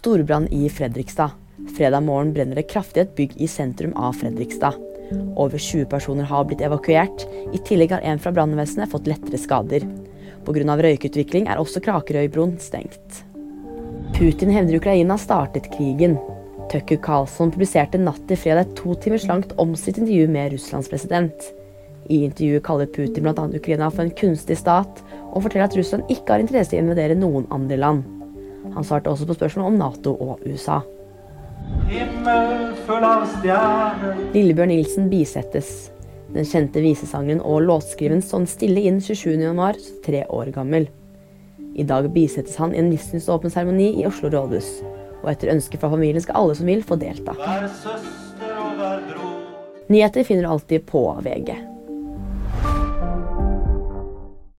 Storbrann i Fredrikstad. Fredag morgen brenner det kraftig et bygg i sentrum av Fredrikstad. Over 20 personer har blitt evakuert. I tillegg har en fra brannvesenet fått lettere skader. Pga. røykutvikling er også Krakerøybroen stengt. Putin hevder Ukraina startet krigen. Tucker Carlson publiserte natt til fredag et to timers langt omstridt intervju med Russlands president. I intervjuet kaller Putin bl.a. Ukraina for en kunstig stat, og forteller at Russland ikke har interesse i å invadere noen andre land. Han svarte også på spørsmål om Nato og USA. Lillebjørn Nilsen bisettes. Den kjente visesangeren og låtskriveren stod stille inn 27.1, tre år gammel. I dag bisettes han i en livssynsåpen seremoni i Oslo rådhus. Og etter ønske fra familien skal alle som vil, få delta. Vær søster og vær bror Nyheter finner du alltid på VG.